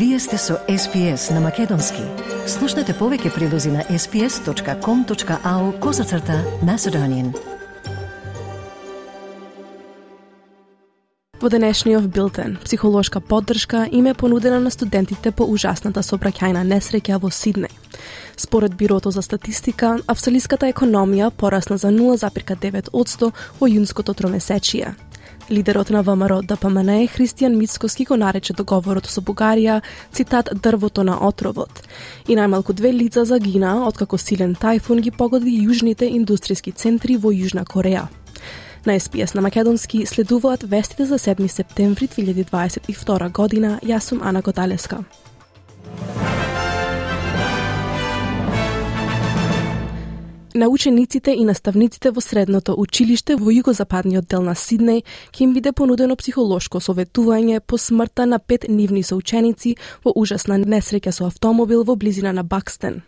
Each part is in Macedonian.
Вие сте со SPS на Македонски. Слушнете повеќе прилози на sps.com.au козацрта на Седонин. Во денешниот билтен, психолошка поддршка им е понудена на студентите по ужасната собраќајна несреќа во Сиднеј. Според Бирото за статистика, австралиската економија порасна за 0,9% во јунското тромесечие, Лидерот на ВМРО ДПМН Христијан Мицкоски го нарече договорот со Бугарија, цитат, дрвото на отровот. И најмалку две лица загина, откако силен тајфун ги погоди јужните индустријски центри во Јужна Кореја. На СПС на Македонски следуваат вестите за 7 септември 2022 година. Јас сум Ана Готалеска. На учениците и наставниците во средното училиште во југозападниот дел на Сиднеј ќе им биде понудено психолошко советување по смртта на пет нивни соученици во ужасна несреќа со автомобил во близина на Бакстен.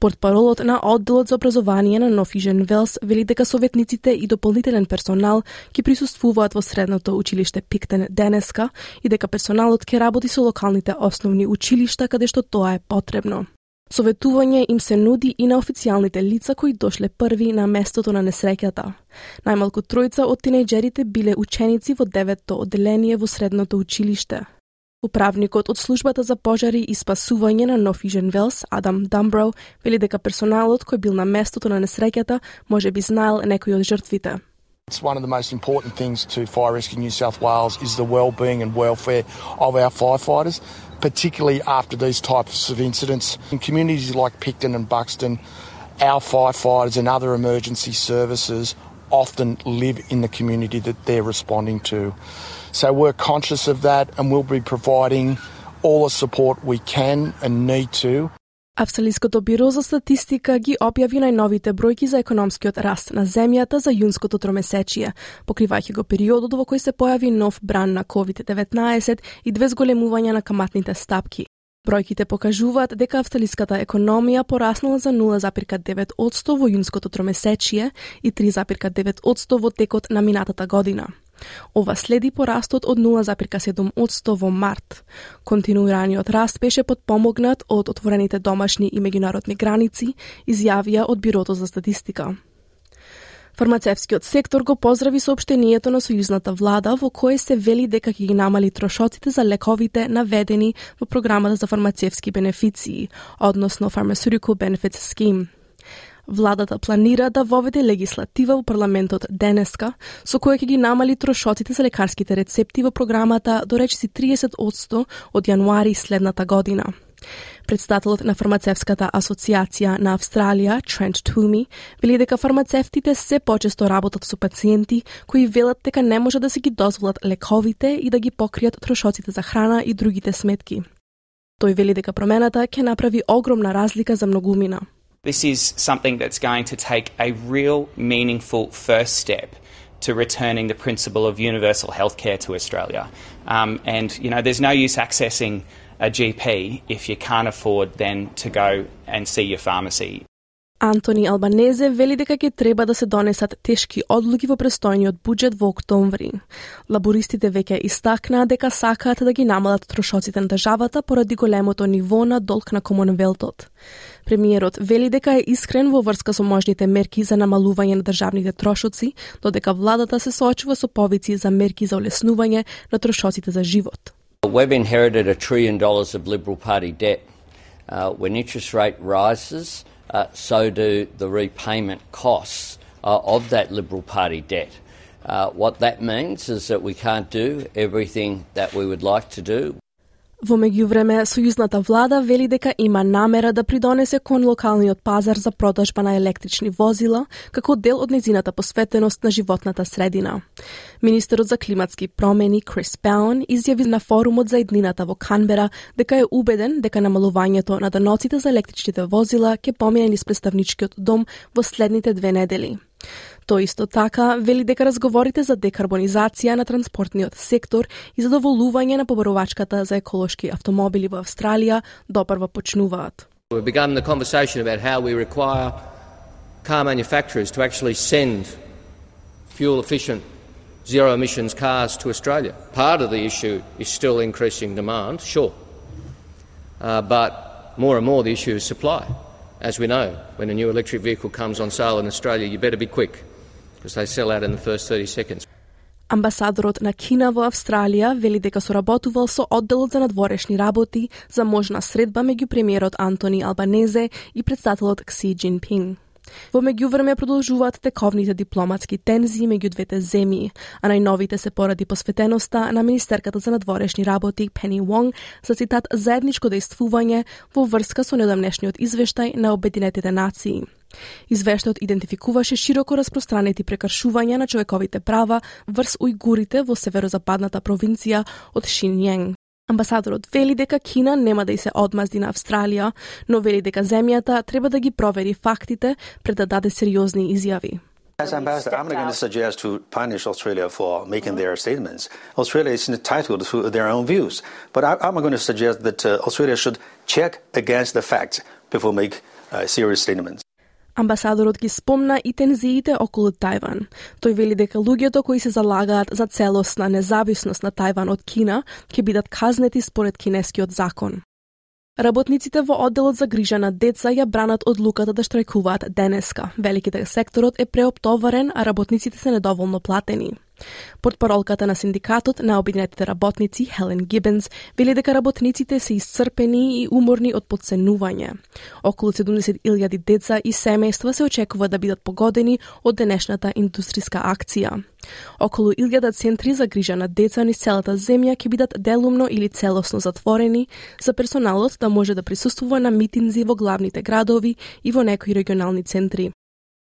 Портпаролот на одделот за образование на Нофижен Велс вели дека советниците и дополнителен персонал ќе присуствуваат во средното училиште Пиктен денеска и дека персоналот ќе работи со локалните основни училишта каде што тоа е потребно. Советување им се нуди и на официјалните лица кои дошле први на местото на несреќата. Најмалку тројца од тинејџерите биле ученици во деветто одделение во средното училиште. Управникот од службата за пожари и спасување на Нофижен Велс, Адам Дамброу, вели дека персоналот кој бил на местото на несреќата може би знаел некои од жртвите. It's one of the most important things to Fire Rescue New South Wales is the well-being and welfare of our firefighters, particularly after these types of incidents. In communities like Picton and Buxton, our firefighters and other emergency services often live in the community that they're responding to. So we're conscious of that and we'll be providing all the support we can and need to Австралиското биро за статистика ги објави најновите бројки за економскиот раст на земјата за јунското тромесечие, покривајќи го периодот во кој се појави нов бран на COVID-19 и две зголемувања на каматните стапки. Бројките покажуваат дека австралиската економија пораснала за 0,9% во јунското тромесечие и 3,9% во текот на минатата година. Ова следи порастот од 0,7% во март. Континуираниот раст беше подпомогнат од отворените домашни и меѓународни граници, изјавија од Бирото за статистика. Фармацевскиот сектор го поздрави сообштението на сојузната влада во кое се вели дека ќе ги намали трошоците за лековите наведени во програмата за фармацевски бенефиции, односно Pharmaceutical Benefits Scheme. Владата планира да воведе легислатива во парламентот денеска, со која ќе ги намали трошоците за лекарските рецепти во програмата до речиси 30% од јануари следната година. Председателот на фармацевската асоциација на Австралија, Трент Туми, вели дека фармацевтите се почесто работат со пациенти кои велат дека не може да се ги дозволат лековите и да ги покријат трошоците за храна и другите сметки. Тој вели дека промената ќе направи огромна разлика за многумина. This is something that's going to take a real meaningful first step to returning the principle of universal healthcare to Australia. Um, and, you know, there's no use accessing a GP if you can't afford then to go and see your pharmacy. Антони Албанезе вели дека ќе треба да се донесат тешки одлуки во престојниот буџет во октомври. Лабористите веќе истакнаа дека сакаат да ги намалат трошоците на државата поради големото ниво на долг на Комонвелтот. Премиерот вели дека е искрен во врска со можните мерки за намалување на државните трошоци, додека владата се соочува со повици за мерки за олеснување на трошоците за живот. We've inherited a trillion dollars of Liberal Party debt. Uh, when interest rate rises, uh, so do the repayment costs uh, of that Liberal Party debt. Uh, what that means is that we can't do everything that we would like to do. Во меѓувреме, сојузната влада вели дека има намера да придонесе кон локалниот пазар за продажба на електрични возила, како дел од незината посветеност на животната средина. Министерот за климатски промени Крис Баун изјави на форумот за еднината во Канбера дека е убеден дека намалувањето на даноците за електричните возила ќе помине низ представничкиот дом во следните две недели. Тој исто така вели дека разговорите за декарбонизација на транспортниот сектор и задоволување на поборувачката за еколошки автомобили во Австралија допрва почнуваат. We've begun the conversation about how we require car manufacturers to actually send fuel efficient zero emissions cars to Australia. Part of the issue is still increasing demand, sure. uh, but more and more the issue is supply. As we know, when a new electric vehicle comes on sale in Australia, you better be quick because they sell out in the first 30 seconds. Амбасадорот на Кина во Австралија вели дека соработувал со одделот за надворешни работи за можна средба меѓу премиерот Антони Албанезе и председателот Кси Джинпинг. Во меѓувреме продолжуваат тековните дипломатски тензии меѓу двете земји, а најновите се поради посветеноста на Министерката за надворешни работи Пени Вонг за цитат заедничко действување во врска со недавнешниот извештај на Обединетите нации. Извештајот идентификуваше широко распространети прекршувања на човековите права врз ујгурите во северозападната провинција од Шинјенг. Амбасадорот вели дека Кина нема да и се одмазди на Австралија, но вели дека земјата треба да ги провери фактите пред да даде сериозни изјави. As ambassador, I'm not going to suggest to punish Australia for making their statements. Australia is entitled to their own views. But I, am going to suggest that uh, Australia should check against the facts before make uh, serious statements. Амбасадорот ги спомна и тензиите околу Тајван. Тој вели дека луѓето кои се залагаат за целосна независност на Тајван од Кина ќе бидат казнети според кинескиот закон. Работниците во одделот за грижа на деца ја бранат одлуката да штрајкуваат денеска. Великите секторот е преоптоварен, а работниците се недоволно платени. Портпаролката на синдикатот на обединетите работници Хелен Гибенс вели дека работниците се исцрпени и уморни од подценување. Околу 70.000 деца и семејства се очекува да бидат погодени од денешната индустријска акција. Околу 1000 центри за грижа на деца низ целата земја ќе бидат делумно или целосно затворени за персоналот да може да присуствува на митинзи во главните градови и во некои регионални центри.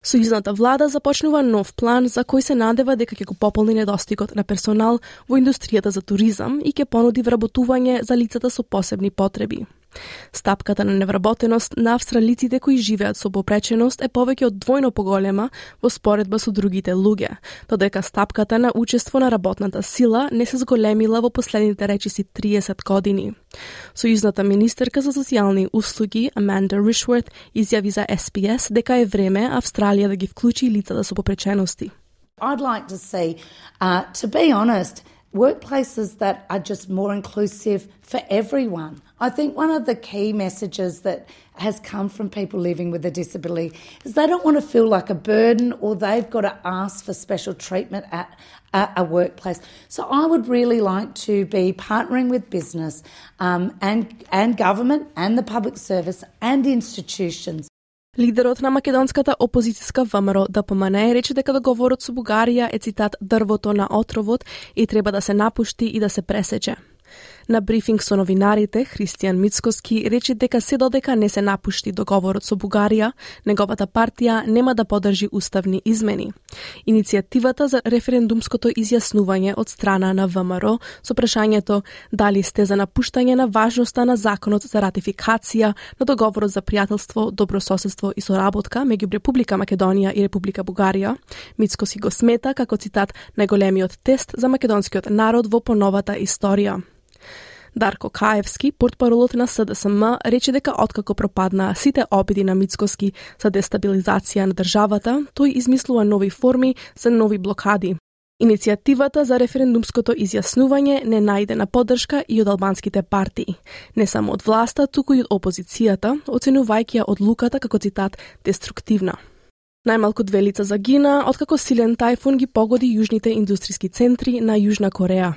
Сојузната влада започнува нов план за кој се надева дека ќе го пополни недостигот на персонал во индустријата за туризам и ќе понуди вработување за лицата со посебни потреби. Стапката на невработеност на австралиците кои живеат со попреченост е повеќе од двојно поголема во споредба со другите луѓе, додека стапката на учество на работната сила не се зголемила во последните речиси 30 години. Сојузната министерка за социјални услуги Аманда Ришворт изјави за SPS дека е време Австралија да ги вклучи лицата со попречености. I'd like to see, uh, to be honest, workplaces that are just more inclusive for everyone. I think one of the key messages that has come from people living with a disability is they don't want to feel like a burden or they've got to ask for special treatment at a, workplace. So I would really like to be partnering with business um, and, and government and the public service and institutions Лидерот на македонската опозицијска ВМРО да ДПМН рече дека договорот со Бугарија е цитат дрвото на отровот и треба да се напушти и да се пресече. На брифинг со новинарите, Христијан Мицкоски рече дека се додека не се напушти договорот со Бугарија, неговата партија нема да подржи уставни измени. Иницијативата за референдумското изјаснување од страна на ВМРО со прашањето дали сте за напуштање на важноста на законот за ратификација на договорот за пријателство, добрососедство и соработка меѓу Република Македонија и Република Бугарија, Мицкоски го смета како цитат најголемиот тест за македонскиот народ во поновата историја. Дарко Каевски, портпаролот на СДСМ, рече дека откако пропадна сите обиди на Мицкоски за дестабилизација на државата, тој измислува нови форми за нови блокади. Иницијативата за референдумското изјаснување не најде на поддршка и од албанските партии, не само од власта, туку и од опозицијата, оценувајќи ја одлуката како цитат деструктивна. Најмалку две лица загина, откако силен тајфун ги погоди јужните индустријски центри на Јужна Кореја.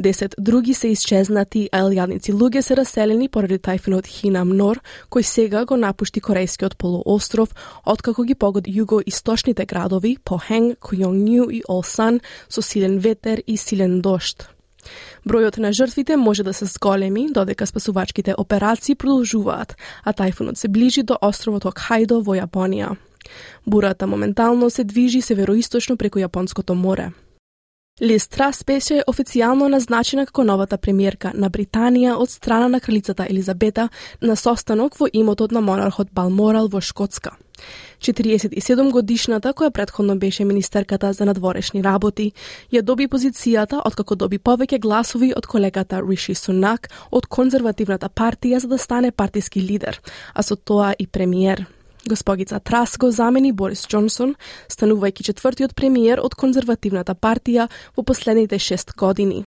Десет други се исчезнати, а илјадници луѓе се раселени поради тајфунот Хинам Нор, кој сега го напушти корејскиот полуостров, откако ги погоди југо-источните градови Похенг, Кујонгњу и Олсан со силен ветер и силен дошт. Бројот на жртвите може да се зголеми, додека спасувачките операции продолжуваат, а тајфунот се ближи до островот Хокајдо во Јапонија. Бурата моментално се движи североисточно преку Јапонското море. Лиз Трас беше официјално назначена како новата премиерка на Британија од страна на кралицата Елизабета на состанок во имотот на монархот Балморал во Шкотска. 47 годишната, која предходно беше министерката за надворешни работи, ја доби позицијата откако доби повеќе гласови од колегата Риши Сунак од конзервативната партија за да стане партиски лидер, а со тоа и премиер. Госпогица Трас го замени Борис Джонсон, станувајќи четвртиот премиер од конзервативната партија во последните шест години.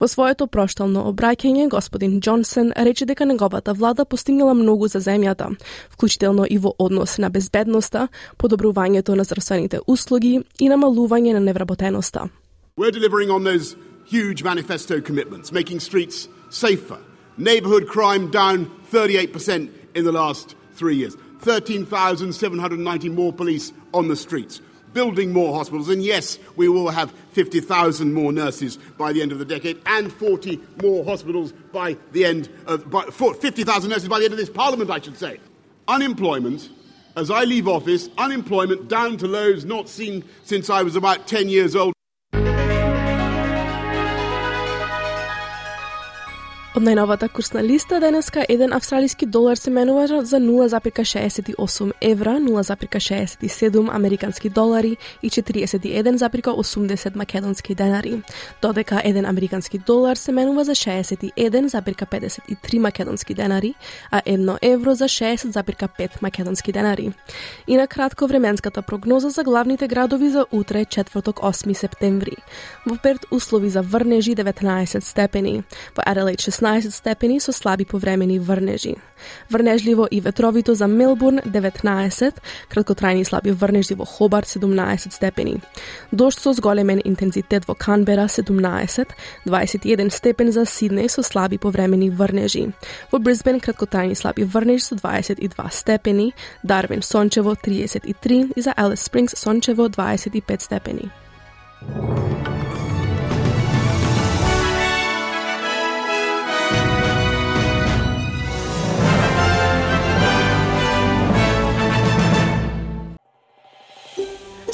Во своето проштално обраќање, господин Джонсон рече дека неговата влада постигнала многу за земјата, вклучително и во однос на безбедноста, подобрувањето на здравствените услуги и намалување на невработеноста. We're delivering on those huge manifesto commitments, making streets safer, neighborhood crime down 38% in the last three years, 13,790 more police on the streets, building more hospitals, and yes, we will have 50,000 more nurses by the end of the decade, and 40 more hospitals by the end of 50,000 nurses by the end of this parliament, I should say. Unemployment, as I leave office, unemployment down to lows not seen since I was about 10 years old. Од најновата курсна листа денеска еден австралиски долар се менува за 0,68 евра, 0,67 американски долари и 41,80 македонски денари, додека еден американски долар се менува за 61,53 македонски денари, а едно евро за 60,5 македонски денари. И на кратко временската прогноза за главните градови за утре, четврток 8 септември. Во Перт услови за врнежи 19 степени, во Аделаид 16 степени со слаби повремени врнежи. Врнежливо и ветровито за Мелбурн 19, краткотрајни слаби врнежи во Хобарт 17 степени. Дошт со зголемен интензитет во Канбера 17, 21 степен за Сиднеј со слаби повремени врнежи. Во Брисбен краткотрајни слаби врнежи со 22 степени, Дарвин сончево 33 и за Алис Спрингс сончево 25 степени.